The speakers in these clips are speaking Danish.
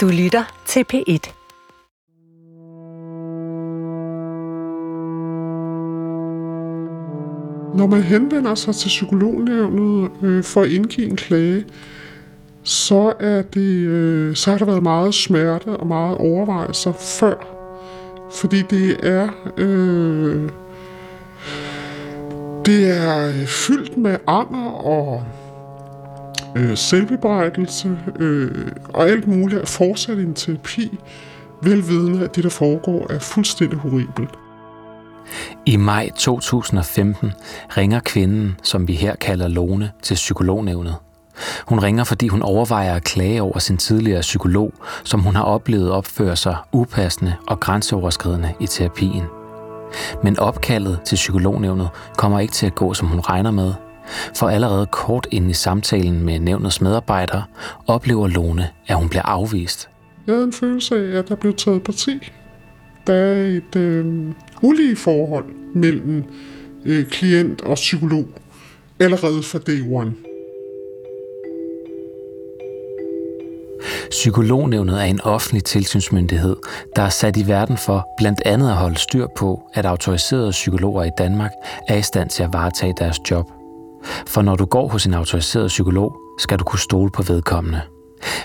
Du lytter til P1. Når man henvender sig til psykolognævnet øh, for at indgive en klage, så, er det, øh, så har der været meget smerte og meget overvejelser før. Fordi det er, øh, det er fyldt med anger og øh, selvbebrejdelse øh, og alt muligt at fortsætte en terapi, velvidende at det, der foregår, er fuldstændig horribelt. I maj 2015 ringer kvinden, som vi her kalder Lone, til psykolognævnet. Hun ringer, fordi hun overvejer at klage over sin tidligere psykolog, som hun har oplevet opføre sig upassende og grænseoverskridende i terapien. Men opkaldet til psykolognævnet kommer ikke til at gå, som hun regner med, for allerede kort ind i samtalen med nævnets medarbejdere oplever Lone, at hun bliver afvist. Jeg havde en følelse af, at der blev taget parti. Der er et øh, ulige forhold mellem øh, klient og psykolog allerede fra day one. Psykolognævnet er en offentlig tilsynsmyndighed, der er sat i verden for blandt andet at holde styr på, at autoriserede psykologer i Danmark er i stand til at varetage deres job. For når du går hos en autoriseret psykolog, skal du kunne stole på vedkommende.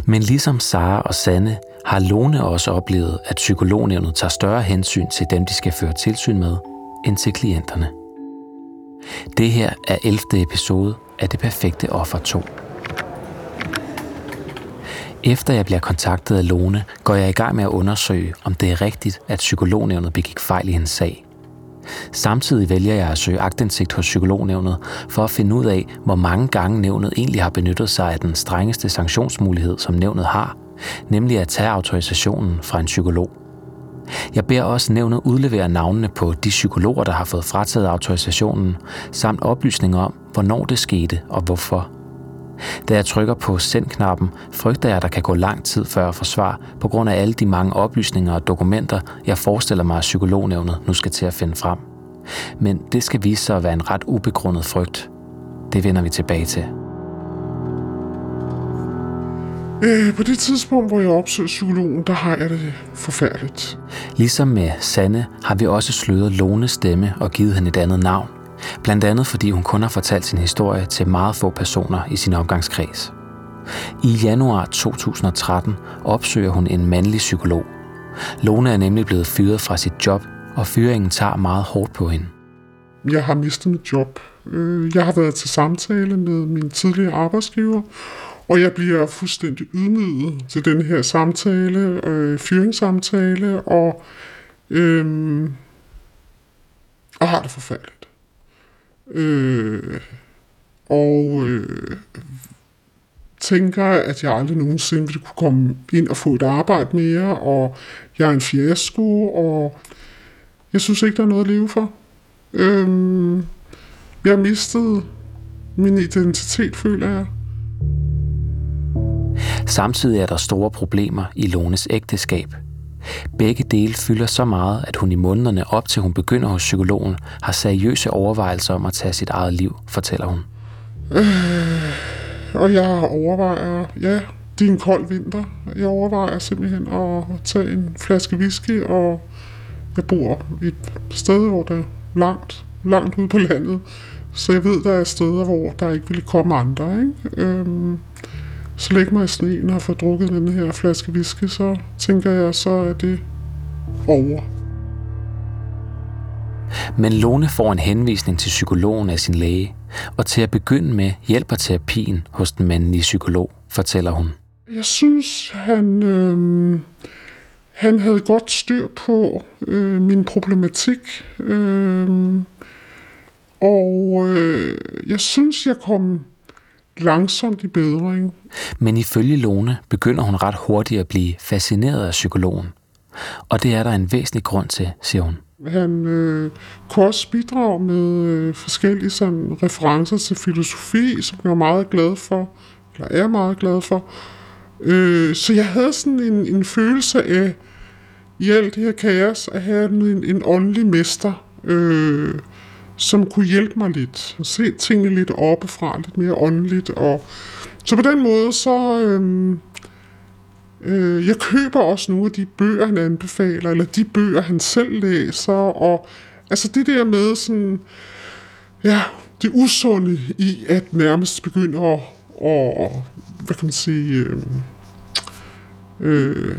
Men ligesom Sara og Sanne har Lone også oplevet, at psykolognævnet tager større hensyn til dem, de skal føre tilsyn med, end til klienterne. Det her er 11. episode af Det Perfekte Offer 2. Efter jeg bliver kontaktet af Lone, går jeg i gang med at undersøge, om det er rigtigt, at psykolognævnet begik fejl i hendes sag. Samtidig vælger jeg at søge agtindsigt hos psykolognævnet for at finde ud af, hvor mange gange nævnet egentlig har benyttet sig af den strengeste sanktionsmulighed, som nævnet har, nemlig at tage autorisationen fra en psykolog. Jeg beder også nævnet udlevere navnene på de psykologer, der har fået frataget autorisationen, samt oplysninger om, hvornår det skete og hvorfor. Da jeg trykker på send-knappen, frygter jeg, at der kan gå lang tid før jeg får svar, på grund af alle de mange oplysninger og dokumenter, jeg forestiller mig, at psykolognævnet nu skal til at finde frem. Men det skal vise sig at være en ret ubegrundet frygt. Det vender vi tilbage til. Øh, på det tidspunkt, hvor jeg opsøger psykologen, der har jeg det forfærdeligt. Ligesom med Sanne har vi også sløret Lones stemme og givet hende et andet navn. Blandt andet fordi hun kun har fortalt sin historie til meget få personer i sin omgangskreds. I januar 2013 opsøger hun en mandlig psykolog. Lone er nemlig blevet fyret fra sit job, og fyringen tager meget hårdt på hende. Jeg har mistet mit job. Øh, jeg har været til samtale med min tidligere arbejdsgiver, og jeg bliver fuldstændig ydmyget til den her samtale, øh, fyringssamtale, og, øh, og har det forfærdeligt. Øh, og øh, tænker, at jeg aldrig nogensinde vil kunne komme ind og få et arbejde mere, og jeg er en fiasko, og jeg synes ikke, der er noget at leve for. Øh, jeg har mistet min identitet, føler jeg. Samtidig er der store problemer i Lones ægteskab. Begge dele fylder så meget, at hun i månederne op til hun begynder hos psykologen, har seriøse overvejelser om at tage sit eget liv, fortæller hun. Øh, og jeg overvejer, ja, det er en kold vinter. Jeg overvejer simpelthen at tage en flaske whisky, og jeg bor et sted, hvor der er langt, langt ude på landet. Så jeg ved, der er steder, hvor der ikke ville komme andre. Ikke? Øhm, så læg mig i sneen og få drukket den her flaske whisky, så tænker jeg, så er det over. Men Lone får en henvisning til psykologen af sin læge, og til at begynde med hjælper terapien hos den mandlige psykolog, fortæller hun. Jeg synes, han, øh, han havde godt styr på øh, min problematik, øh, og øh, jeg synes, jeg kom langsomt i bedring. Men ifølge Lone begynder hun ret hurtigt at blive fascineret af psykologen. Og det er der en væsentlig grund til, siger hun. Han øh, kunne også bidrage med øh, forskellige sådan, referencer til filosofi, som jeg er meget glad for, eller er meget glad for. Øh, så jeg havde sådan en, en følelse af, i alt det her kaos, at have en, en åndelig mester, øh, som kunne hjælpe mig lidt. Se tingene lidt oppefra, lidt mere åndeligt. Og, så på den måde, så, øhm, Øh, jeg køber også nogle af de bøger, han anbefaler, eller de bøger, han selv læser, og altså det der med sådan, ja, det usunde i at nærmest begynde at, at hvad kan man sige, øh, øh,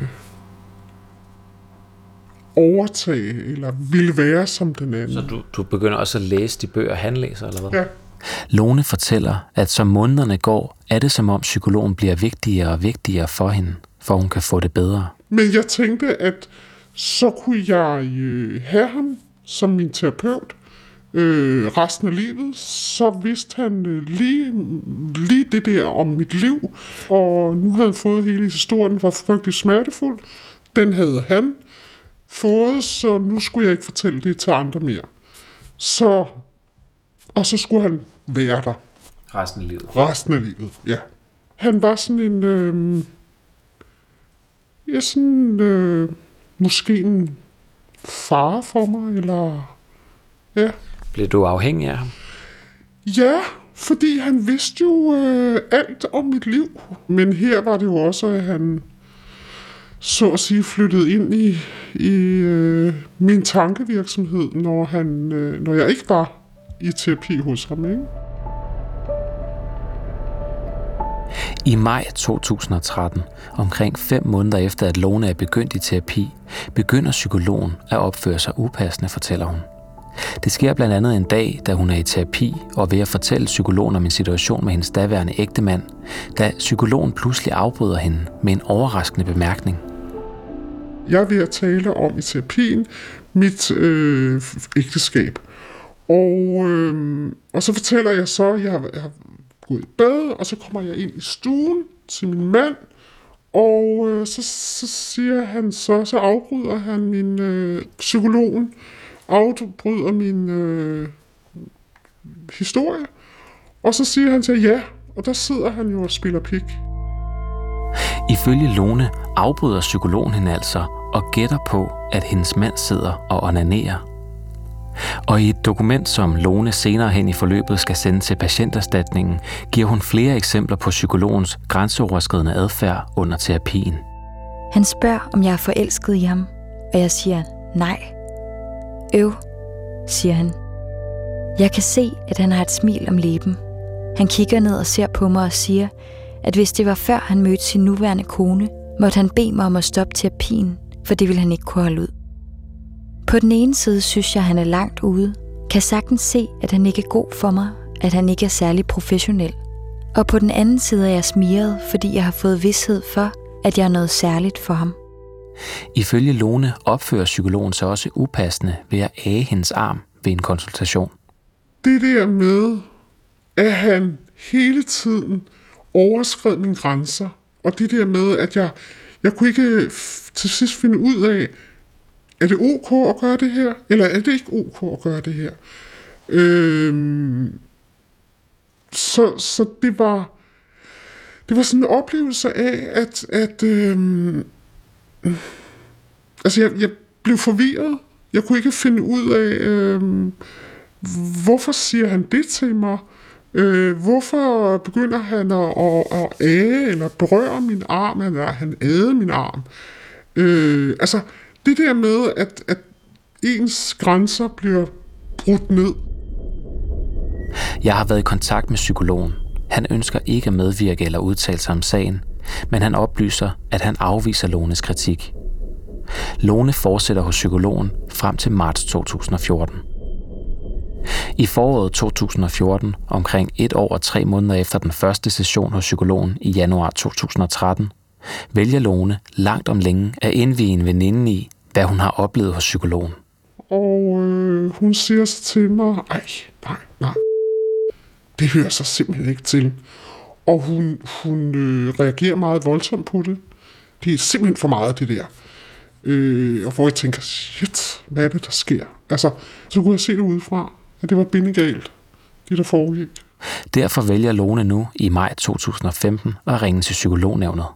overtage, eller vil være som den anden. Så du, du begynder også at læse de bøger, han læser, eller hvad? Ja. Lone fortæller, at som månederne går, er det som om psykologen bliver vigtigere og vigtigere for hende, for hun kan få det bedre. Men jeg tænkte, at så kunne jeg øh, have ham som min terapeut øh, resten af livet. Så vidste han øh, lige, lige det der om mit liv, og nu havde han fået hele historien, var frygtelig smertefuld. Den havde han fået, så nu skulle jeg ikke fortælle det til andre mere. Så, og så skulle han være der Resten af livet. resten af livet, ja. Han var sådan en, øh, ja, sådan, øh, måske en far for mig, eller, ja. Bliver du afhængig af ham? Ja, fordi han vidste jo øh, alt om mit liv. Men her var det jo også, at han så at sige flyttede ind i, i øh, min tankevirksomhed, når, han, øh, når jeg ikke var i terapi hos ham. Ikke? I maj 2013, omkring fem måneder efter at Lone er begyndt i terapi, begynder psykologen at opføre sig upassende, fortæller hun. Det sker blandt andet en dag, da hun er i terapi og ved at fortælle psykologen om en situation med hendes daværende ægtemand, da psykologen pludselig afbryder hende med en overraskende bemærkning. Jeg ved at tale om i terapien mit øh, ægteskab. Og, øh, og så fortæller jeg så, at jeg er jeg har gået i bad, og så kommer jeg ind i stuen til min mand, og øh, så, så siger han så, så afbryder han min øh, psykologen, afbryder min øh, historie, og så siger han til ja, og der sidder han jo og spiller pik. Ifølge Lone afbryder psykologen hende altså og gætter på, at hendes mand sidder og onanerer. Og i et dokument, som Lone senere hen i forløbet skal sende til patienterstatningen, giver hun flere eksempler på psykologens grænseoverskridende adfærd under terapien. Han spørger, om jeg er forelsket i ham, og jeg siger nej. Øv, siger han. Jeg kan se, at han har et smil om læben. Han kigger ned og ser på mig og siger, at hvis det var før han mødte sin nuværende kone, måtte han bede mig om at stoppe terapien, for det ville han ikke kunne holde ud. På den ene side synes jeg, at han er langt ude. Kan sagtens se, at han ikke er god for mig, at han ikke er særlig professionel. Og på den anden side er jeg smiret, fordi jeg har fået vidshed for, at jeg er noget særligt for ham. Ifølge Lone opfører psykologen sig også upassende ved at age hendes arm ved en konsultation. Det der med, at han hele tiden overskred mine grænser, og det der med, at jeg, jeg kunne ikke til sidst finde ud af, er det ok at gøre det her, eller er det ikke ok at gøre det her? Øhm, så, så det var det var sådan en oplevelse af, at, at øhm, altså jeg, jeg blev forvirret. Jeg kunne ikke finde ud af, øhm, hvorfor siger han det til mig? Øh, hvorfor begynder han at, at, at æge eller berøre min arm, eller han æde min arm? Øh, altså, det der med, at, at ens grænser bliver brudt ned. Jeg har været i kontakt med psykologen. Han ønsker ikke at medvirke eller udtale sig om sagen, men han oplyser, at han afviser Lones kritik. Lone fortsætter hos psykologen frem til marts 2014. I foråret 2014, omkring et år og tre måneder efter den første session hos psykologen i januar 2013, vælger Lone langt om længe at indvige en veninde i, hvad hun har oplevet hos psykologen. Og øh, hun siger så til mig, ej, nej, nej, det hører sig simpelthen ikke til. Og hun, hun øh, reagerer meget voldsomt på det. Det er simpelthen for meget, det der. Øh, og hvor jeg tænker, shit, hvad er det, der sker? Altså, så kunne jeg se det udefra, at det var bindegalt, det der foregik. Derfor vælger Lone nu i maj 2015 at ringe til psykolognævnet.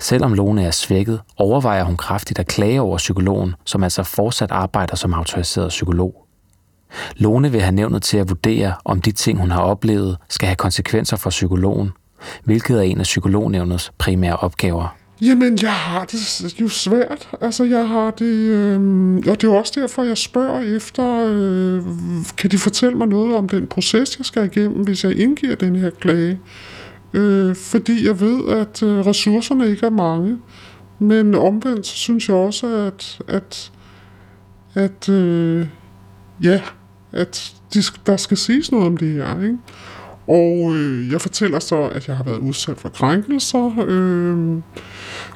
Selvom Lone er svækket, overvejer hun kraftigt at klage over psykologen, som altså fortsat arbejder som autoriseret psykolog. Lone vil have nævnet til at vurdere, om de ting, hun har oplevet, skal have konsekvenser for psykologen, hvilket er en af psykolognævnets primære opgaver. Jamen, jeg har det jo svært. Altså, jeg har det... Øh, og det er også derfor, jeg spørger efter, øh, kan de fortælle mig noget om den proces, jeg skal igennem, hvis jeg indgiver den her klage? Øh, fordi jeg ved, at øh, ressourcerne ikke er mange. Men omvendt, så synes jeg også, at, at, at øh, ja, at de, der skal siges noget om det her, ikke? Og øh, jeg fortæller så, at jeg har været udsat for krænkelser øh,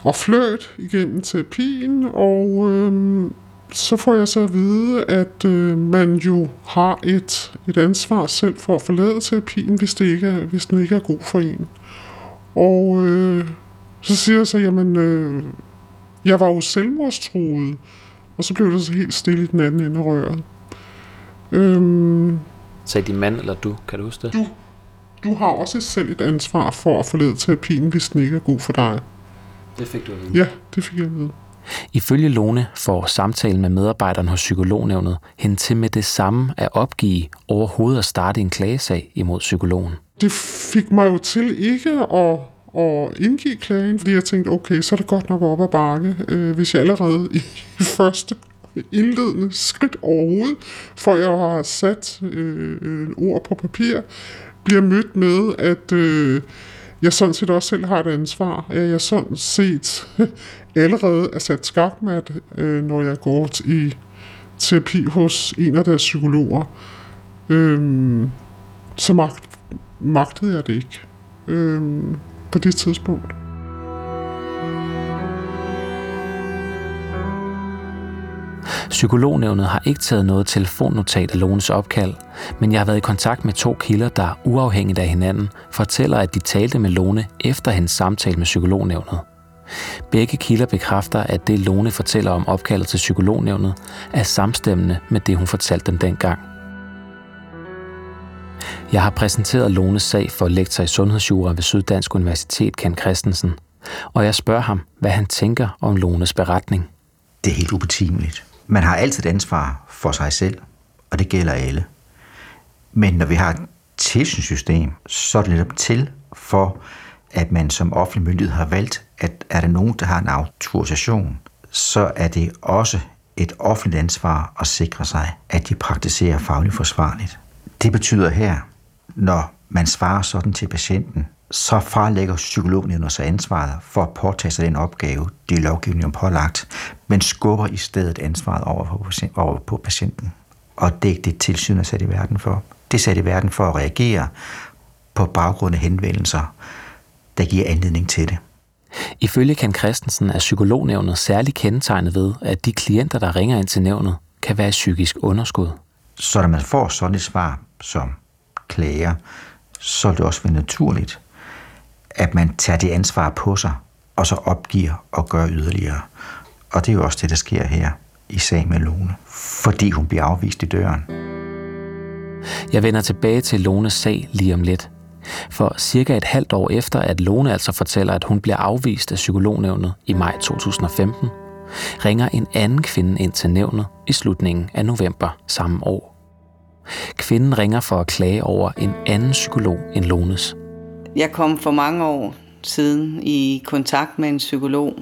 og fløjt igennem terapien, og øh, så får jeg så at vide, at øh, man jo har et, et ansvar selv for at forlade terapien, hvis, det ikke er, hvis den ikke er god for en. Og øh, så siger jeg så, jamen, øh, jeg var jo selvmordstruet, og så blev det så helt stille i den anden ende af røret. Øh, Sagde din mand eller du, kan du huske det? Du du har også selv et ansvar for at forlede terapien, hvis den ikke er god for dig. Det fik du at vide? Ja, det fik jeg at vide. Ifølge Lone får samtalen med medarbejderen hos psykolognævnet hende til med det samme at opgive overhovedet at starte en klagesag imod psykologen. Det fik mig jo til ikke at, at indgive klagen, fordi jeg tænkte, okay, så er det godt nok op ad bakke, øh, hvis jeg allerede i første indledende skridt overhovedet, for jeg har sat øh, ord på papir, bliver mødt med, at øh, jeg sådan set også selv har et ansvar. Jeg sådan set allerede er sat skakmat, øh, når jeg går i terapi hos en af deres psykologer. Øh, så magt, magtede jeg det ikke øh, på det tidspunkt. Psykolognævnet har ikke taget noget telefonnotat af Lones opkald, men jeg har været i kontakt med to kilder, der uafhængigt af hinanden fortæller, at de talte med Lone efter hendes samtale med psykolognævnet. Begge kilder bekræfter, at det Lone fortæller om opkaldet til psykolognævnet er samstemmende med det, hun fortalte dem dengang. Jeg har præsenteret Lones sag for lektor i sundhedsjura ved Syddansk Universitet, Ken Christensen, og jeg spørger ham, hvad han tænker om Lones beretning. Det er helt ubetimeligt. Man har altid et ansvar for sig selv, og det gælder alle. Men når vi har et tilsynssystem, så er det netop til for, at man som offentlig myndighed har valgt, at er der nogen, der har en autorisation, så er det også et offentligt ansvar at sikre sig, at de praktiserer fagligt forsvarligt. Det betyder her, når man svarer sådan til patienten, så farlægger psykologen sig ansvaret for at påtage sig den opgave, de er lovgivningen pålagt, men skubber i stedet ansvaret over på, over på patienten. Og det er det tilsyn er sat i verden for. Det er sat i verden for at reagere på baggrund af henvendelser, der giver anledning til det. Ifølge Ken Christensen er psykolognævnet særligt kendetegnet ved, at de klienter, der ringer ind til nævnet, kan være psykisk underskud. Så når man får sådan et svar som klager, så er det også være naturligt, at man tager det ansvar på sig, og så opgiver og gør yderligere. Og det er jo også det, der sker her i sag med Lone, fordi hun bliver afvist i døren. Jeg vender tilbage til Lones sag lige om lidt. For cirka et halvt år efter, at Lone altså fortæller, at hun bliver afvist af psykolognævnet i maj 2015, ringer en anden kvinde ind til nævnet i slutningen af november samme år. Kvinden ringer for at klage over en anden psykolog end Lones. Jeg kom for mange år siden i kontakt med en psykolog,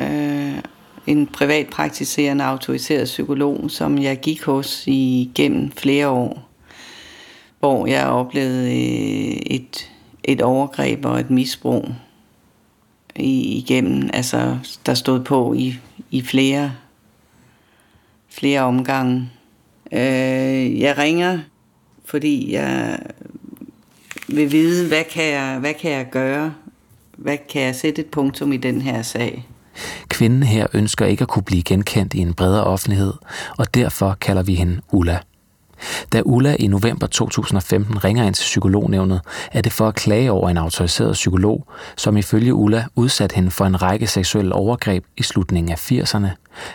øh, en privatpraktiserende autoriseret psykolog, som jeg gik hos igennem flere år, hvor jeg oplevede øh, et, et overgreb og et misbrug igennem, altså der stod på i, i flere, flere omgange. Øh, jeg ringer, fordi jeg vil vide, hvad kan, jeg, hvad kan jeg gøre? Hvad kan jeg sætte et punktum i den her sag? Kvinden her ønsker ikke at kunne blive genkendt i en bredere offentlighed, og derfor kalder vi hende Ulla. Da Ulla i november 2015 ringer ind til psykolognævnet, er det for at klage over en autoriseret psykolog, som ifølge Ulla udsat hende for en række seksuelle overgreb i slutningen af 80'erne,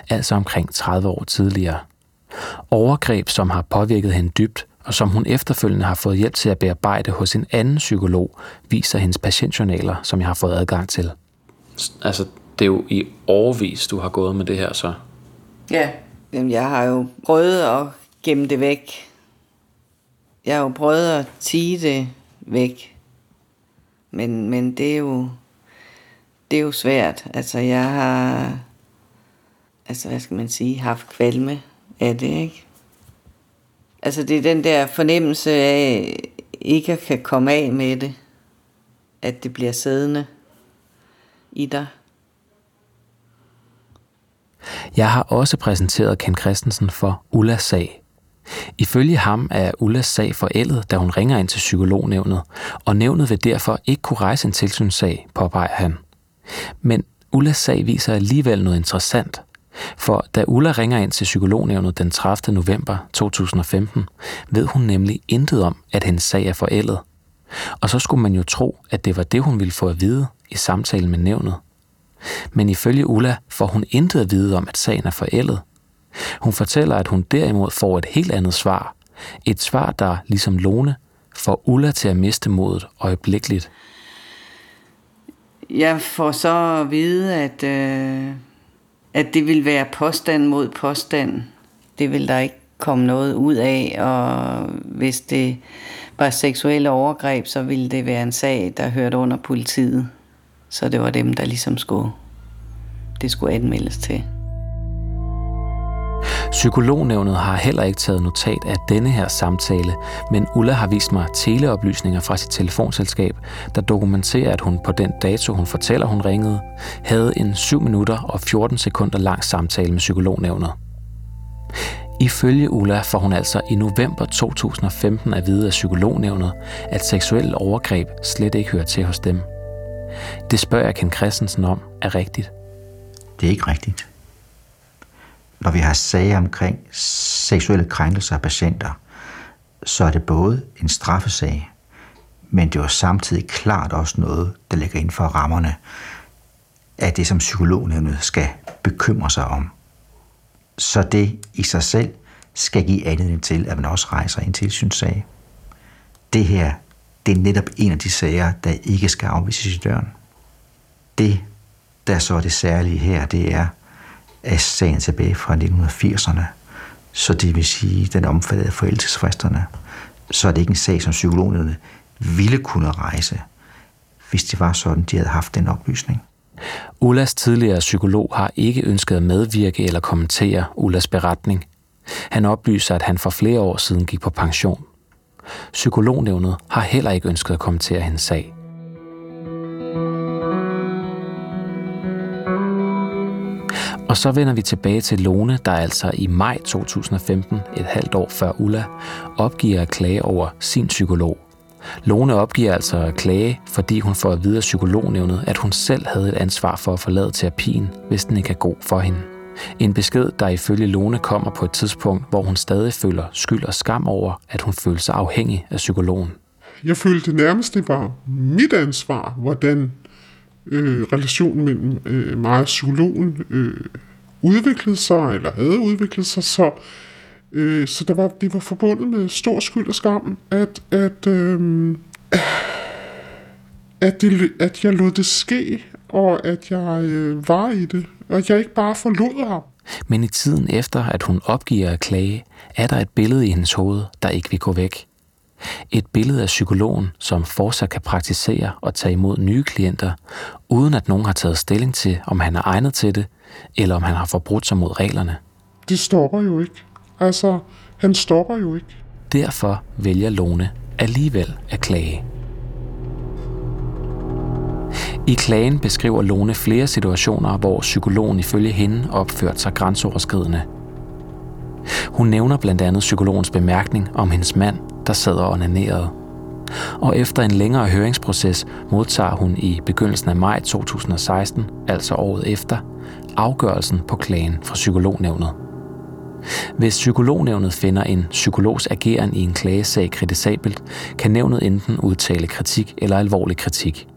altså omkring 30 år tidligere. Overgreb, som har påvirket hende dybt, og som hun efterfølgende har fået hjælp til at bearbejde hos en anden psykolog, viser hendes patientjournaler, som jeg har fået adgang til. Altså, det er jo i årvis, du har gået med det her så. Ja, jeg har jo prøvet at gemme det væk. Jeg har jo prøvet at tige det væk. Men, men det er jo det er jo svært. Altså, jeg har, altså, hvad skal man sige, haft kvalme af det, ikke? Altså, det er den der fornemmelse af, ikke at kan komme af med det. At det bliver siddende i dig. Jeg har også præsenteret Ken Christensen for Ullas sag. Ifølge ham er Ullas sag forældet, da hun ringer ind til psykolognævnet, og nævnet vil derfor ikke kunne rejse en tilsynssag, påpeger han. Men Ullas sag viser alligevel noget interessant. For da Ulla ringer ind til psykolognævnet den 30. november 2015, ved hun nemlig intet om, at hendes sag er forældet. Og så skulle man jo tro, at det var det, hun ville få at vide i samtalen med nævnet. Men ifølge Ulla får hun intet at vide om, at sagen er forældet. Hun fortæller, at hun derimod får et helt andet svar. Et svar, der, ligesom Lone, får Ulla til at miste modet øjeblikkeligt. Jeg får så at vide, at, øh, at det vil være påstand mod påstand. Det vil der ikke komme noget ud af, og hvis det var seksuelle overgreb, så ville det være en sag, der hørte under politiet. Så det var dem, der ligesom skulle, det skulle anmeldes til. Psykolognævnet har heller ikke taget notat af denne her samtale, men Ulla har vist mig teleoplysninger fra sit telefonselskab, der dokumenterer, at hun på den dato, hun fortæller, hun ringede, havde en 7 minutter og 14 sekunder lang samtale med psykolognævnet. Ifølge Ulla får hun altså i november 2015 at vide af psykolognævnet, at seksuelle overgreb slet ikke hører til hos dem. Det spørger jeg Ken Christensen om er rigtigt. Det er ikke rigtigt. Når vi har sager omkring seksuelle krænkelser af patienter, så er det både en straffesag, men det er samtidig klart også noget, der ligger inden for rammerne af det, som psykolognævnet skal bekymre sig om. Så det i sig selv skal give anledning til, at man også rejser en tilsynssag. Det her, det er netop en af de sager, der ikke skal afvises i døren. Det, der så er det særlige her, det er, sagen tilbage fra 1980'erne, så det vil sige, den omfattede forældelsesfristerne, så er det ikke en sag, som psykologerne ville kunne rejse, hvis det var sådan, de havde haft den oplysning. Ullas tidligere psykolog har ikke ønsket at medvirke eller kommentere Ullas beretning. Han oplyser, at han for flere år siden gik på pension. Psykolognævnet har heller ikke ønsket at kommentere hendes sag. Og så vender vi tilbage til Lone, der altså i maj 2015, et halvt år før Ulla, opgiver at klage over sin psykolog. Lone opgiver altså at klage, fordi hun får at vide af psykolognævnet, at hun selv havde et ansvar for at forlade terapien, hvis den ikke er god for hende. En besked, der ifølge Lone kommer på et tidspunkt, hvor hun stadig føler skyld og skam over, at hun føler sig afhængig af psykologen. Jeg følte nærmest, det var mit ansvar, hvordan øh, relationen mellem øh, mig og psykologen øh, udviklede sig, eller havde udviklet sig, så, øh, så der var, det var forbundet med stor skyld og skam, at, at, øh, at, det, at jeg lod det ske, og at jeg øh, var i det, og at jeg ikke bare forlod ham. Men i tiden efter, at hun opgiver at klage, er der et billede i hendes hoved, der ikke vil gå væk. Et billede af psykologen, som fortsat kan praktisere og tage imod nye klienter, uden at nogen har taget stilling til, om han er egnet til det, eller om han har forbrudt sig mod reglerne. Det stopper jo ikke. Altså, han stopper jo ikke. Derfor vælger Lone alligevel at klage. I klagen beskriver Lone flere situationer, hvor psykologen ifølge hende opførte sig grænseoverskridende. Hun nævner blandt andet psykologens bemærkning om hendes mand, der sad og onanerede. Og efter en længere høringsproces modtager hun i begyndelsen af maj 2016, altså året efter, afgørelsen på klagen fra psykolognævnet. Hvis psykolognævnet finder en psykologs ageren i en klagesag kritisabelt, kan nævnet enten udtale kritik eller alvorlig kritik.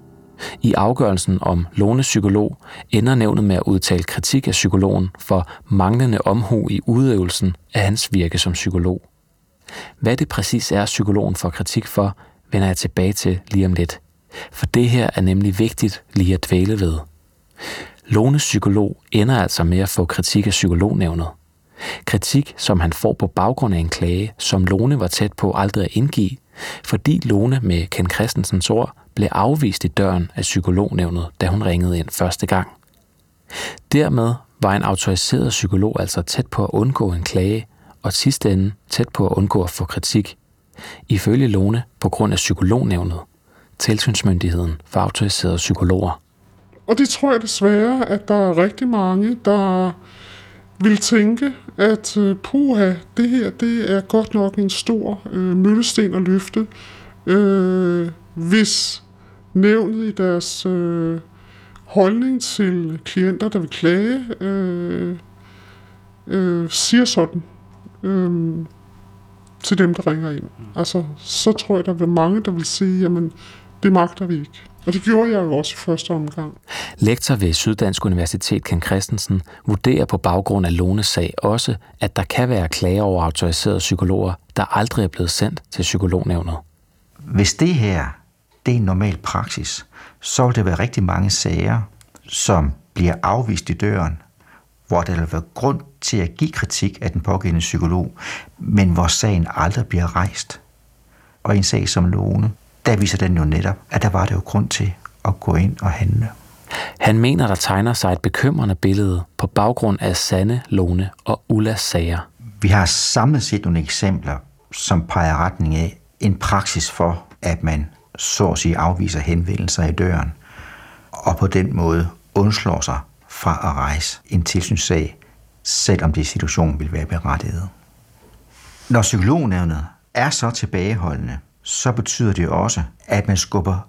I afgørelsen om lånepsykolog ender nævnet med at udtale kritik af psykologen for manglende omhu i udøvelsen af hans virke som psykolog. Hvad det præcis er, psykologen får kritik for, vender jeg tilbage til lige om lidt. For det her er nemlig vigtigt lige at dvæle ved. Lones psykolog ender altså med at få kritik af psykolognævnet. Kritik, som han får på baggrund af en klage, som Lone var tæt på aldrig at indgive, fordi Lone med Ken Christensens ord blev afvist i døren af psykolognævnet, da hun ringede ind første gang. Dermed var en autoriseret psykolog altså tæt på at undgå en klage, og sidste ende tæt på at undgå at få kritik. Ifølge Lone på grund af psykolognævnet, tilsynsmyndigheden for autoriserede psykologer. Og det tror jeg desværre, at der er rigtig mange, der vil tænke, at øh, puha, det her det er godt nok en stor øh, møllesten at løfte, øh, hvis nævnet i deres øh, holdning til klienter, der vil klage, øh, øh, siger sådan uh, til dem, der ringer ind. Altså, så tror jeg, der vil mange, der vil sige, jamen, det magter vi ikke. Og det gjorde jeg jo også i første omgang. Lektor ved Syddansk Universitet Ken Christensen vurderer på baggrund af Lones sag også, at der kan være klager over autoriserede psykologer, der aldrig er blevet sendt til psykolognævnet. Hvis det her det er en normal praksis, så vil der være rigtig mange sager, som bliver afvist i døren, hvor der vil være grund til at give kritik af den pågældende psykolog, men hvor sagen aldrig bliver rejst. Og en sag som Lone, der viser den jo netop, at der var det jo grund til at gå ind og handle. Han mener, der tegner sig et bekymrende billede på baggrund af Sanne, Lone og Ullas sager. Vi har samlet set nogle eksempler, som peger retning af en praksis for, at man så at sige afviser henvendelser i døren, og på den måde undslår sig fra at rejse en tilsynssag, selvom det situation vil være berettiget. Når psykolognævnet er så tilbageholdende, så betyder det også, at man skubber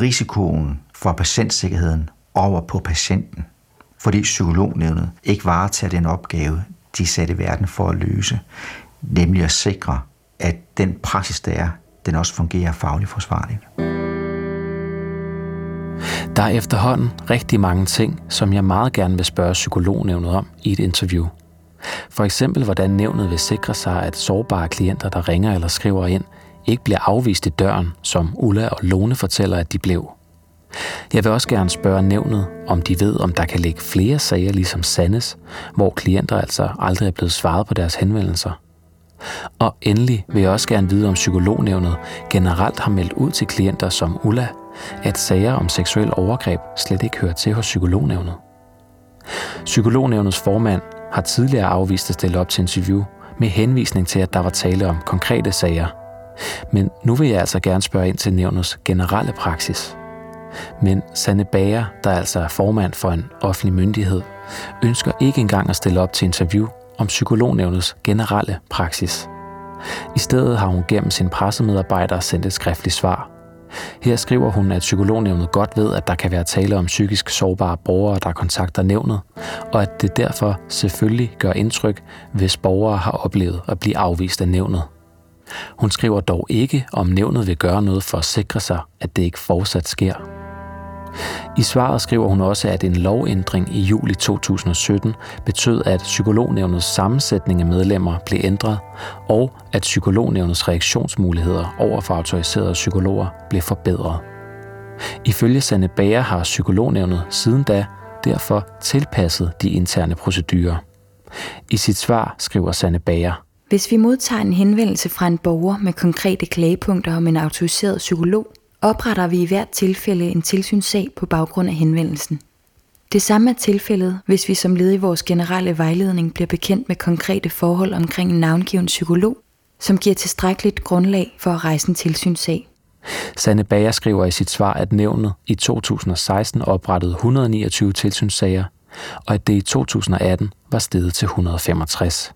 risikoen for patientsikkerheden over på patienten, fordi psykolognævnet ikke varetager den opgave, de satte i verden for at løse, nemlig at sikre, at den praksis, der er, den også fungerer fagligt forsvarligt. Der er efterhånden rigtig mange ting, som jeg meget gerne vil spørge psykolognævnet om i et interview. For eksempel, hvordan nævnet vil sikre sig, at sårbare klienter, der ringer eller skriver ind, ikke bliver afvist i døren, som Ulla og Lone fortæller, at de blev. Jeg vil også gerne spørge nævnet, om de ved, om der kan ligge flere sager ligesom Sandes, hvor klienter altså aldrig er blevet svaret på deres henvendelser. Og endelig vil jeg også gerne vide, om psykolognævnet generelt har meldt ud til klienter som Ulla, at sager om seksuel overgreb slet ikke hører til hos psykolognævnet. Psykolognævnets formand har tidligere afvist at stille op til interview med henvisning til, at der var tale om konkrete sager – men nu vil jeg altså gerne spørge ind til nævnets generelle praksis. Men Sanne Bager, der altså er formand for en offentlig myndighed, ønsker ikke engang at stille op til interview om psykolognævnets generelle praksis. I stedet har hun gennem sin pressemedarbejder sendt et skriftligt svar. Her skriver hun, at psykolognævnet godt ved, at der kan være tale om psykisk sårbare borgere, der kontakter nævnet, og at det derfor selvfølgelig gør indtryk, hvis borgere har oplevet at blive afvist af nævnet. Hun skriver dog ikke, om nævnet vil gøre noget for at sikre sig, at det ikke fortsat sker. I svaret skriver hun også, at en lovændring i juli 2017 betød, at psykolognævnets sammensætning af medlemmer blev ændret, og at psykolognævnets reaktionsmuligheder over for autoriserede psykologer blev forbedret. Ifølge Sanne Bager har psykolognævnet siden da derfor tilpasset de interne procedurer. I sit svar skriver Sanne Bager, hvis vi modtager en henvendelse fra en borger med konkrete klagepunkter om en autoriseret psykolog, opretter vi i hvert tilfælde en tilsynssag på baggrund af henvendelsen. Det samme er tilfældet, hvis vi som led i vores generelle vejledning bliver bekendt med konkrete forhold omkring en navngiven psykolog, som giver tilstrækkeligt grundlag for at rejse en tilsynssag. Sanne Bager skriver i sit svar, at nævnet i 2016 oprettede 129 tilsynssager, og at det i 2018 var steget til 165.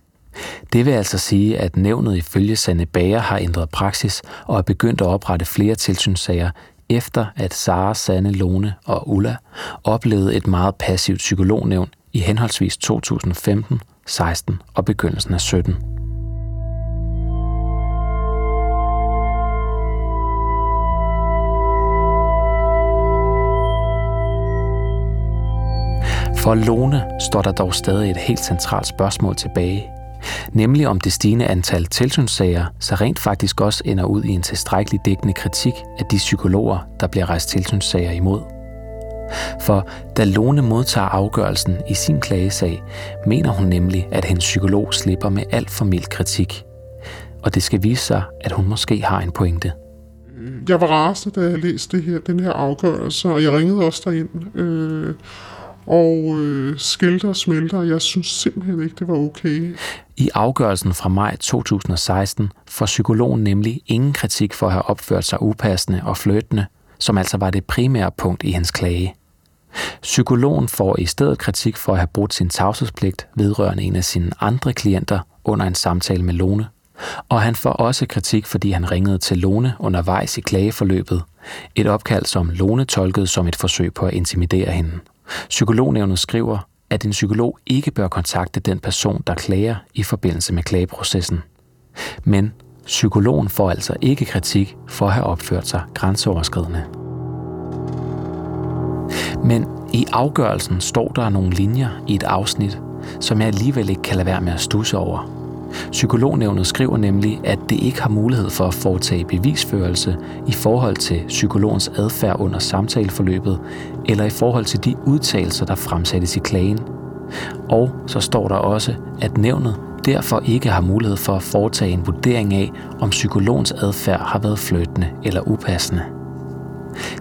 Det vil altså sige, at nævnet ifølge Sanne Bager har ændret praksis og er begyndt at oprette flere tilsynssager, efter at Sara, Sanne, Lone og Ulla oplevede et meget passivt psykolognævn i henholdsvis 2015, 16 og begyndelsen af 17. For Lone står der dog stadig et helt centralt spørgsmål tilbage nemlig om det stigende antal tilsynssager så rent faktisk også ender ud i en tilstrækkelig dækkende kritik af de psykologer, der bliver rejst tilsynssager imod. For da Lone modtager afgørelsen i sin klagesag, mener hun nemlig, at hendes psykolog slipper med alt for mild kritik. Og det skal vise sig, at hun måske har en pointe. jeg var rasende, da jeg læste det her, den her afgørelse, og jeg ringede også derind. Øh, og øh, skilter og smelter, jeg synes simpelthen ikke, det var okay. I afgørelsen fra maj 2016 får psykologen nemlig ingen kritik for at have opført sig upassende og fløtende, som altså var det primære punkt i hans klage. Psykologen får i stedet kritik for at have brudt sin tavshedspligt vedrørende en af sine andre klienter under en samtale med Lone. Og han får også kritik, fordi han ringede til Lone undervejs i klageforløbet. Et opkald, som Lone tolkede som et forsøg på at intimidere hende. Psykolognævnet skriver, at en psykolog ikke bør kontakte den person, der klager i forbindelse med klageprocessen. Men psykologen får altså ikke kritik for at have opført sig grænseoverskridende. Men i afgørelsen står der nogle linjer i et afsnit, som jeg alligevel ikke kan lade være med at stusse over. Psykolognævnet skriver nemlig, at det ikke har mulighed for at foretage bevisførelse i forhold til psykologens adfærd under samtaleforløbet, eller i forhold til de udtalelser, der fremsættes i klagen. Og så står der også, at nævnet derfor ikke har mulighed for at foretage en vurdering af, om psykologens adfærd har været flyttende eller upassende.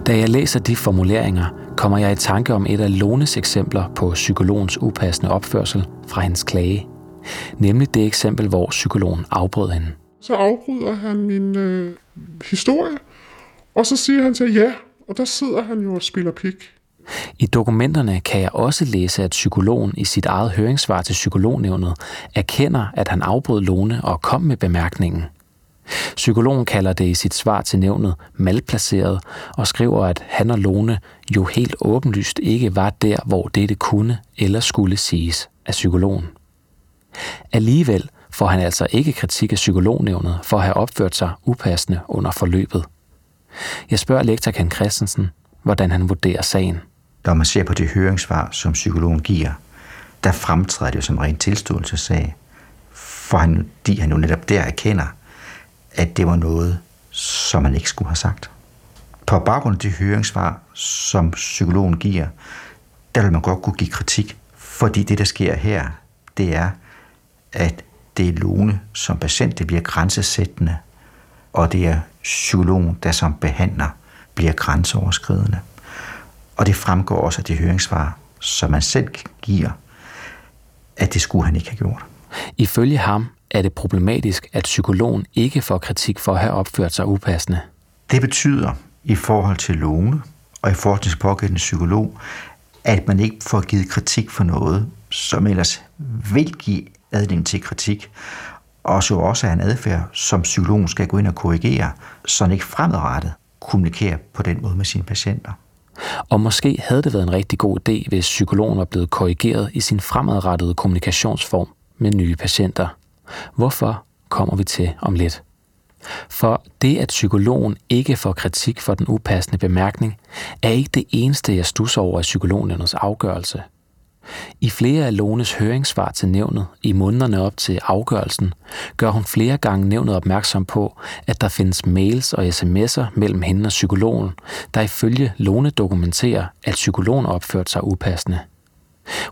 Da jeg læser de formuleringer, kommer jeg i tanke om et af Lones eksempler på psykologens upassende opførsel fra hendes klage. Nemlig det eksempel, hvor psykologen afbrød hende. Så afbryder han min øh, historie, og så siger han til ja, og der sidder han jo og spiller pik. I dokumenterne kan jeg også læse, at psykologen i sit eget høringssvar til psykolognævnet erkender, at han afbrød Lone og kom med bemærkningen – Psykologen kalder det i sit svar til nævnet malplaceret og skriver, at han og Lone jo helt åbenlyst ikke var der, hvor dette kunne eller skulle siges af psykologen. Alligevel får han altså ikke kritik af psykolognævnet for at have opført sig upassende under forløbet. Jeg spørger lektor Ken Christensen, hvordan han vurderer sagen. Når man ser på det høringssvar, som psykologen giver, der fremtræder det jo som ren tilståelsessag, for han, de han jo netop der erkender, at det var noget, som man ikke skulle have sagt. På baggrund af det høringssvar, som psykologen giver, der vil man godt kunne give kritik, fordi det, der sker her, det er, at det er Lone som patient, det bliver grænsesættende, og det er psykologen, der som behandler, bliver grænseoverskridende. Og det fremgår også af det høringssvar, som man selv giver, at det skulle han ikke have gjort. Ifølge ham er det problematisk, at psykologen ikke får kritik for at have opført sig upassende. Det betyder i forhold til Lone og i forhold til pågældende psykolog, at man ikke får givet kritik for noget, som ellers vil give adning til kritik, og så også er en adfærd, som psykologen skal gå ind og korrigere, så han ikke fremadrettet kommunikerer på den måde med sine patienter. Og måske havde det været en rigtig god idé, hvis psykologen var blevet korrigeret i sin fremadrettede kommunikationsform med nye patienter. Hvorfor kommer vi til om lidt. For det, at psykologen ikke får kritik for den upassende bemærkning, er ikke det eneste, jeg stusser over i psykolognævnets afgørelse. I flere af Lones høringssvar til nævnet i månederne op til afgørelsen, gør hun flere gange nævnet opmærksom på, at der findes mails og sms'er mellem hende og psykologen, der ifølge Lone dokumenterer, at psykologen opførte sig upassende.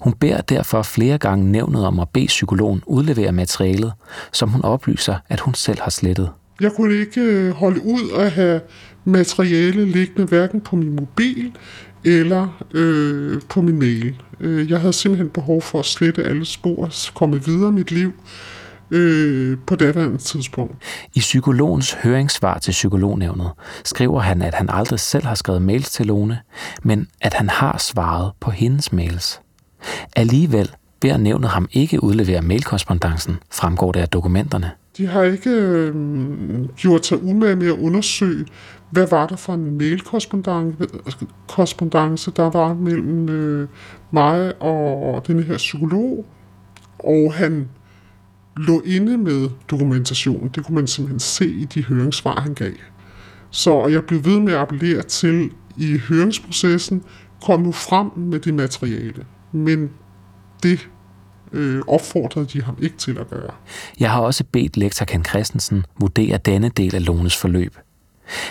Hun beder derfor flere gange nævnet om at bede psykologen udlevere materialet, som hun oplyser, at hun selv har slettet. Jeg kunne ikke øh, holde ud at have materiale liggende hverken på min mobil eller øh, på min mail. Øh, jeg havde simpelthen behov for at slette alle spor, komme videre i mit liv øh, på daværende tidspunkt. I psykologens høringssvar til psykolognævnet skriver han, at han aldrig selv har skrevet mails til Lone, men at han har svaret på hendes mails. Alligevel beder nævnet ham ikke udlevere mailkorrespondancen, fremgår det af dokumenterne. De har ikke øh, gjort sig umage med at undersøge, hvad var der for en mailkorrespondance, der var mellem øh, mig og den her psykolog. Og han lå inde med dokumentationen. Det kunne man simpelthen se i de høringssvar, han gav. Så jeg blev ved med at appellere til i høringsprocessen, kom nu frem med det materiale men det øh, opfordrede de ham ikke til at gøre. Jeg har også bedt lektor Ken Christensen vurdere denne del af Lones forløb.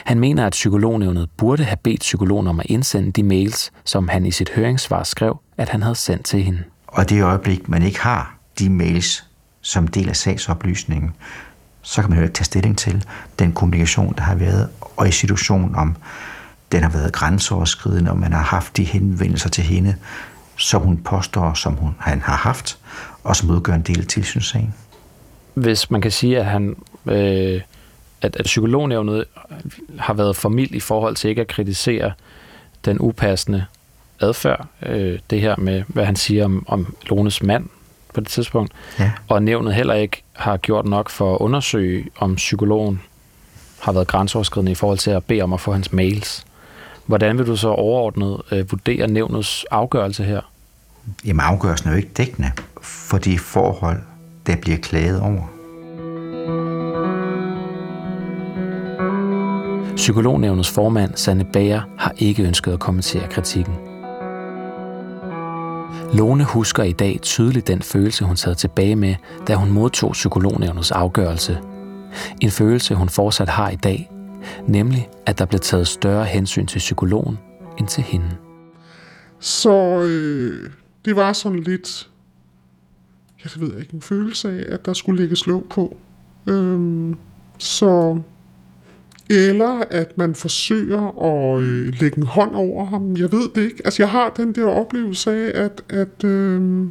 Han mener, at psykolognævnet burde have bedt psykologen om at indsende de mails, som han i sit høringssvar skrev, at han havde sendt til hende. Og det øjeblik, man ikke har de mails som del af sagsoplysningen, så kan man jo ikke tage stilling til den kommunikation, der har været, og i situationen om den har været grænseoverskridende, og man har haft de henvendelser til hende, som hun påstår, som hun, han har haft, og som udgør en del af tilsynssagen. Hvis man kan sige, at han øh, at, at psykolognævnet har været for mild i forhold til ikke at kritisere den upassende adfærd, øh, det her med, hvad han siger om, om Lones mand på det tidspunkt, ja. og nævnet heller ikke har gjort nok for at undersøge, om psykologen har været grænseoverskridende i forhold til at bede om at få hans mails. Hvordan vil du så overordnet øh, vurdere nævnets afgørelse her? Jamen afgørelsen er jo ikke dækkende for de forhold, der bliver klaget over. Psykolognævnets formand, Sanne Bager, har ikke ønsket at kommentere kritikken. Lone husker i dag tydeligt den følelse, hun sad tilbage med, da hun modtog psykolognævnets afgørelse. En følelse, hun fortsat har i dag, nemlig at der blev taget større hensyn til psykologen end til hende. Så øh, det var sådan lidt, jeg ved ikke, en følelse af, at der skulle lægges låg på. Øhm, så eller at man forsøger at øh, lægge en hånd over ham. Jeg ved det ikke. Altså, jeg har den der oplevelse af, at, at øh,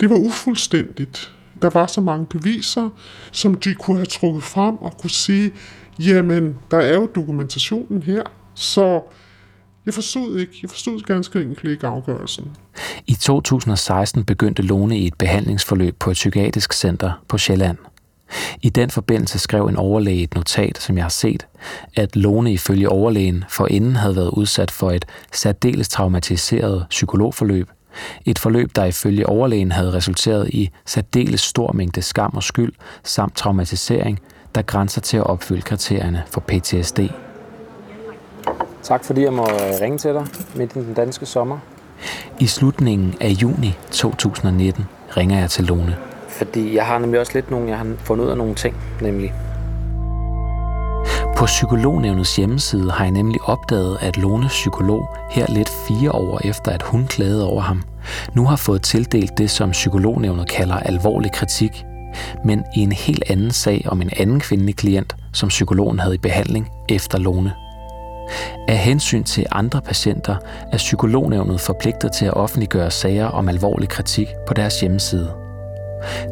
det var ufuldstændigt. Der var så mange beviser, som de kunne have trukket frem og kunne sige, jamen, der er jo dokumentationen her, så jeg forstod ikke. Jeg forstod ganske enkelt ikke afgørelsen. I 2016 begyndte Lone i et behandlingsforløb på et psykiatrisk center på Sjælland. I den forbindelse skrev en overlæge et notat, som jeg har set, at Lone ifølge overlægen forinden havde været udsat for et særdeles traumatiseret psykologforløb. Et forløb, der ifølge overlægen havde resulteret i særdeles stor mængde skam og skyld, samt traumatisering, der grænser til at opfylde kriterierne for PTSD. Tak fordi jeg må ringe til dig midt i den danske sommer. I slutningen af juni 2019 ringer jeg til Lone. Fordi jeg har nemlig også lidt nogle, jeg har fundet ud af nogle ting, nemlig. På Psykolognævnets hjemmeside har jeg nemlig opdaget, at Lones psykolog her lidt fire år efter, at hun klagede over ham, nu har fået tildelt det, som Psykolognævnet kalder alvorlig kritik, men i en helt anden sag om en anden kvindelig klient, som psykologen havde i behandling efter Lone. Af hensyn til andre patienter er Psykolognævnet forpligtet til at offentliggøre sager om alvorlig kritik på deres hjemmeside.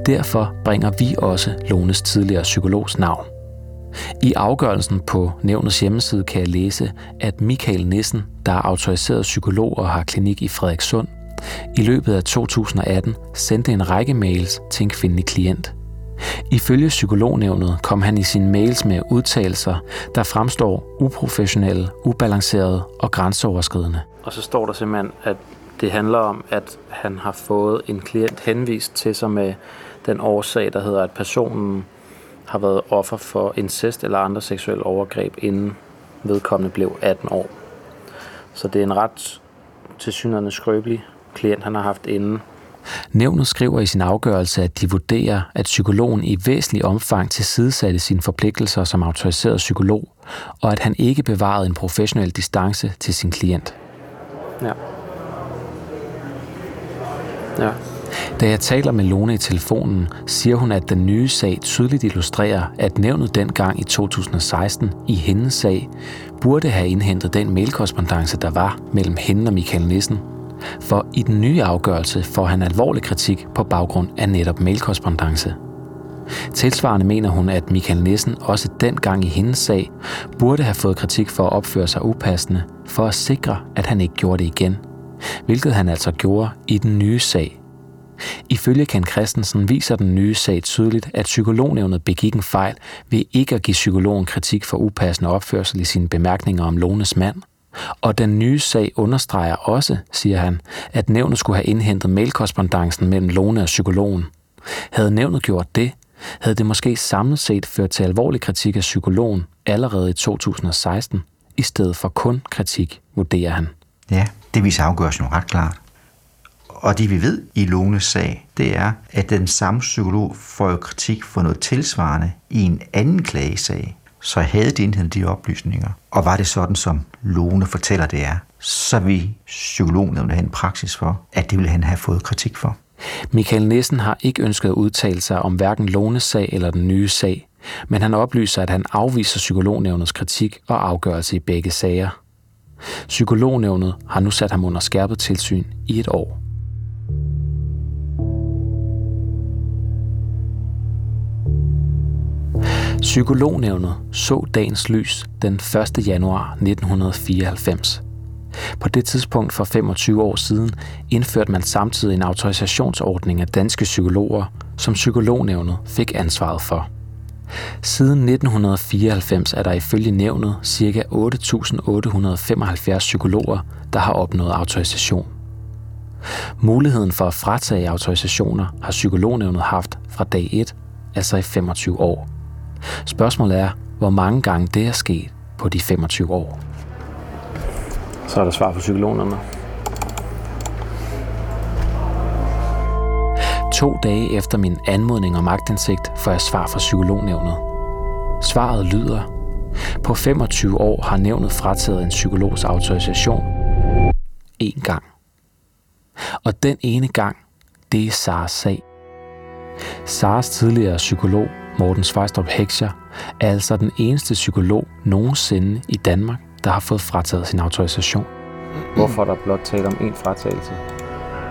Derfor bringer vi også Lones tidligere psykologs navn. I afgørelsen på nævnets hjemmeside kan jeg læse, at Michael Nissen, der er autoriseret psykolog og har klinik i Frederikssund, i løbet af 2018 sendte en række mails til en kvindelig klient. Ifølge psykolognævnet kom han i sine mails med udtalelser, der fremstår uprofessionelle, ubalancerede og grænseoverskridende. Og så står der simpelthen, at det handler om, at han har fået en klient henvist til sig med den årsag, der hedder, at personen har været offer for incest eller andre seksuelle overgreb, inden vedkommende blev 18 år. Så det er en ret tilsynende skrøbelig klient, han har haft inden. Nævnet skriver i sin afgørelse, at de vurderer, at psykologen i væsentlig omfang tilsidesatte sine forpligtelser som autoriseret psykolog, og at han ikke bevarede en professionel distance til sin klient. Ja. Ja. Da jeg taler med Lone i telefonen, siger hun, at den nye sag tydeligt illustrerer, at nævnet dengang i 2016 i hendes sag burde have indhentet den mailkorrespondence, der var mellem hende og Michael Nissen. For i den nye afgørelse får han alvorlig kritik på baggrund af netop mailkorrespondence. Tilsvarende mener hun, at Michael Nissen også dengang i hendes sag burde have fået kritik for at opføre sig upassende, for at sikre, at han ikke gjorde det igen – hvilket han altså gjorde i den nye sag. Ifølge Ken Christensen viser den nye sag tydeligt, at psykolognævnet begik en fejl ved ikke at give psykologen kritik for upassende opførsel i sine bemærkninger om Lones mand. Og den nye sag understreger også, siger han, at nævnet skulle have indhentet mailkorrespondancen mellem Lone og psykologen. Havde nævnet gjort det, havde det måske samlet set ført til alvorlig kritik af psykologen allerede i 2016, i stedet for kun kritik, vurderer han. Ja, det viser afgørelsen jo ret klart. Og det vi ved i Lones sag, det er, at den samme psykolog får kritik for noget tilsvarende i en anden klagesag. Så havde de indhentet de oplysninger. Og var det sådan, som Lone fortæller det er, så vil psykologen have en praksis for, at det ville han have fået kritik for. Michael Nissen har ikke ønsket at udtale sig om hverken Lones sag eller den nye sag, Men han oplyser, at han afviser psykolognævnets kritik og afgørelse i begge sager. Psykolognævnet har nu sat ham under skærpet tilsyn i et år. Psykolognævnet så dagens lys den 1. januar 1994. På det tidspunkt for 25 år siden indførte man samtidig en autorisationsordning af danske psykologer, som psykolognævnet fik ansvaret for. Siden 1994 er der ifølge nævnet ca. 8.875 psykologer, der har opnået autorisation. Muligheden for at fratage autorisationer har psykolognævnet haft fra dag 1, altså i 25 år. Spørgsmålet er, hvor mange gange det er sket på de 25 år. Så er der svar på psykolognævnet. To dage efter min anmodning om agtindsigt får jeg svar fra psykolognævnet. Svaret lyder, på 25 år har nævnet frataget en psykologs autorisation én gang. Og den ene gang, det er Saras sag. Saras tidligere psykolog, Morten Svejstrup Hekscher, er altså den eneste psykolog nogensinde i Danmark, der har fået frataget sin autorisation. Hvorfor er der blot tale om én fratagelse?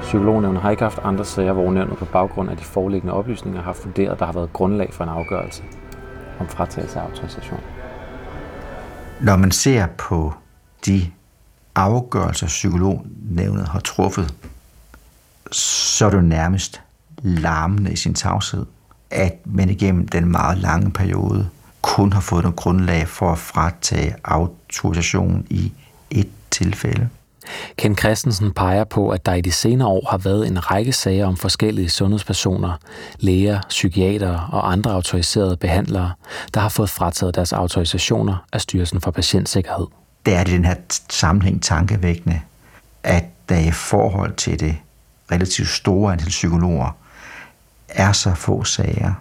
Psykolognævnet har ikke haft andre sager, hvor nævnet på baggrund af de foreliggende oplysninger har funderet, at der har været grundlag for en afgørelse om fratagelse af autorisation. Når man ser på de afgørelser, psykolognævnet har truffet, så er det nærmest larmende i sin tavshed, at man igennem den meget lange periode kun har fået noget grundlag for at fratage autorisation i et tilfælde. Ken Christensen peger på, at der i de senere år har været en række sager om forskellige sundhedspersoner, læger, psykiatere og andre autoriserede behandlere, der har fået frataget deres autorisationer af Styrelsen for Patientsikkerhed. Det er det den her sammenhæng tankevækkende, at der i forhold til det relativt store antal psykologer er så få sager,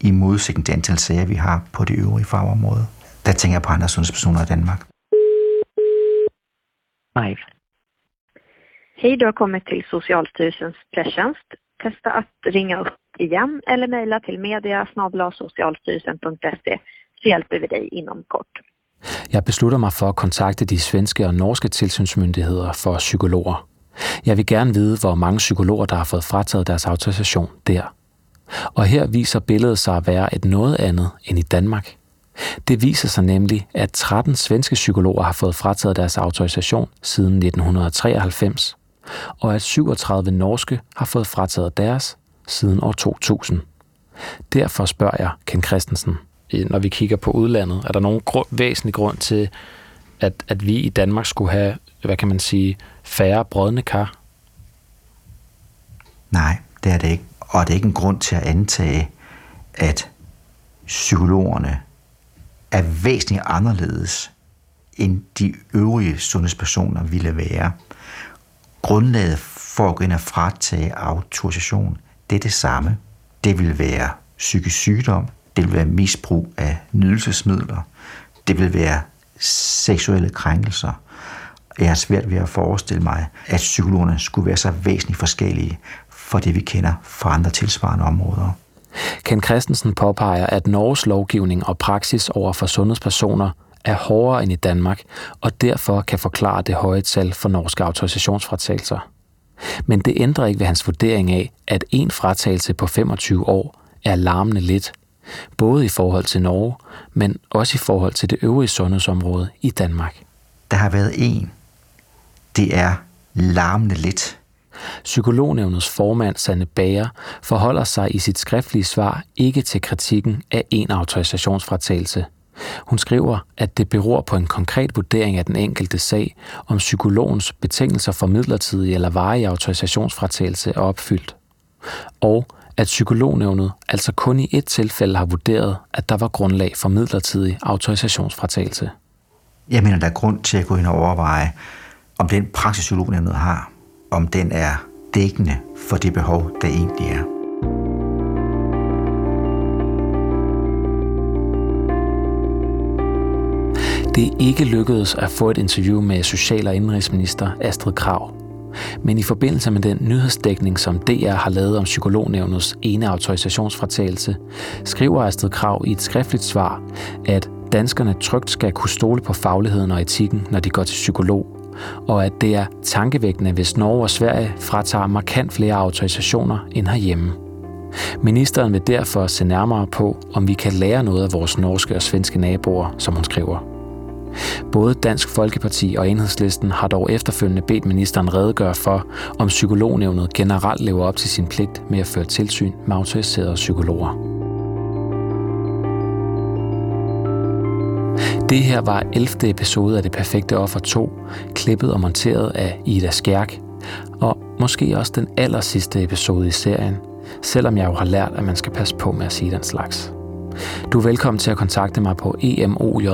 i modsætning til antal sager, vi har på de øvrige fagområder. Der tænker jeg på andre sundhedspersoner i Danmark. Live. Hej, du har kommit till Socialstyrelsens presstjänst. Testa att ringa upp igen eller mejla till media så hjälper vi dig inom kort. Jeg beslutter mig for at kontakte de svenske og norske tilsynsmyndigheder for psykologer. Jeg vil gerne vide, hvor mange psykologer, der har fået frataget deres autorisation der. Og her viser billedet sig at være et noget andet end i Danmark. Det viser sig nemlig, at 13 svenske psykologer har fået frataget deres autorisation siden 1993, og at 37 norske har fået frataget deres siden år 2000. Derfor spørger jeg Ken Christensen, når vi kigger på udlandet, er der nogen grund, væsentlig grund til, at, at vi i Danmark skulle have, hvad kan man sige, færre brødne kar? Nej, det er det ikke. Og det er ikke en grund til at antage, at psykologerne er væsentligt anderledes end de øvrige sundhedspersoner ville være. Grundlaget for at gå ind og fratage autorisation, det er det samme. Det vil være psykisk sygdom, det vil være misbrug af nydelsesmidler, det vil være seksuelle krænkelser. Jeg har svært ved at forestille mig, at psykologerne skulle være så væsentligt forskellige for det, vi kender fra andre tilsvarende områder. Ken Christensen påpeger, at Norges lovgivning og praksis over for sundhedspersoner er hårdere end i Danmark, og derfor kan forklare det høje tal for norske autorisationsfratagelser. Men det ændrer ikke ved hans vurdering af, at en fratagelse på 25 år er larmende lidt, både i forhold til Norge, men også i forhold til det øvrige sundhedsområde i Danmark. Der har været en. Det er larmende lidt. Psykolognævnets formand, Sanne Bager, forholder sig i sit skriftlige svar ikke til kritikken af en autorisationsfratagelse. Hun skriver, at det beror på en konkret vurdering af den enkelte sag, om psykologens betingelser for midlertidig eller varig autorisationsfratagelse er opfyldt. Og at psykolognævnet altså kun i et tilfælde har vurderet, at der var grundlag for midlertidig autorisationsfratagelse. Jeg mener, der er grund til at gå ind og overveje, om den praksis, psykolognævnet har, om den er dækkende for det behov, der egentlig er. Det er ikke lykkedes at få et interview med social- og indrigsminister Astrid Krav. Men i forbindelse med den nyhedsdækning, som DR har lavet om psykolognævnets ene autorisationsfratagelse, skriver Astrid Krav i et skriftligt svar, at danskerne trygt skal kunne stole på fagligheden og etikken, når de går til psykolog, og at det er tankevækkende, hvis Norge og Sverige fratager markant flere autorisationer end herhjemme. Ministeren vil derfor se nærmere på, om vi kan lære noget af vores norske og svenske naboer, som hun skriver. Både Dansk Folkeparti og Enhedslisten har dog efterfølgende bedt ministeren redegøre for, om psykolognævnet generelt lever op til sin pligt med at føre tilsyn med autoriserede psykologer. Det her var 11. episode af Det Perfekte Offer 2, klippet og monteret af Ida Skjærk, og måske også den aller sidste episode i serien, selvom jeg jo har lært, at man skal passe på med at sige den slags. Du er velkommen til at kontakte mig på emoj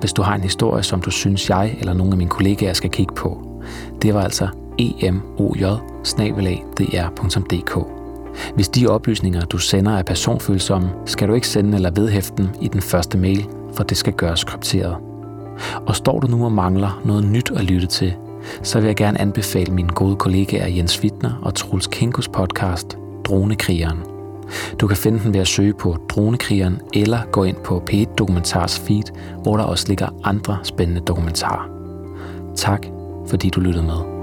hvis du har en historie, som du synes, jeg eller nogle af mine kollegaer skal kigge på. Det var altså emoj Hvis de oplysninger, du sender, er personfølsomme, skal du ikke sende eller vedhæfte dem i den første mail, for det skal gøres krypteret. Og står du nu og mangler noget nyt at lytte til, så vil jeg gerne anbefale mine gode kollegaer Jens Wittner og Truls Kinkos podcast Dronekrigeren – du kan finde den ved at søge på Dronekrigeren eller gå ind på p Dokumentars feed, hvor der også ligger andre spændende dokumentarer. Tak fordi du lyttede med.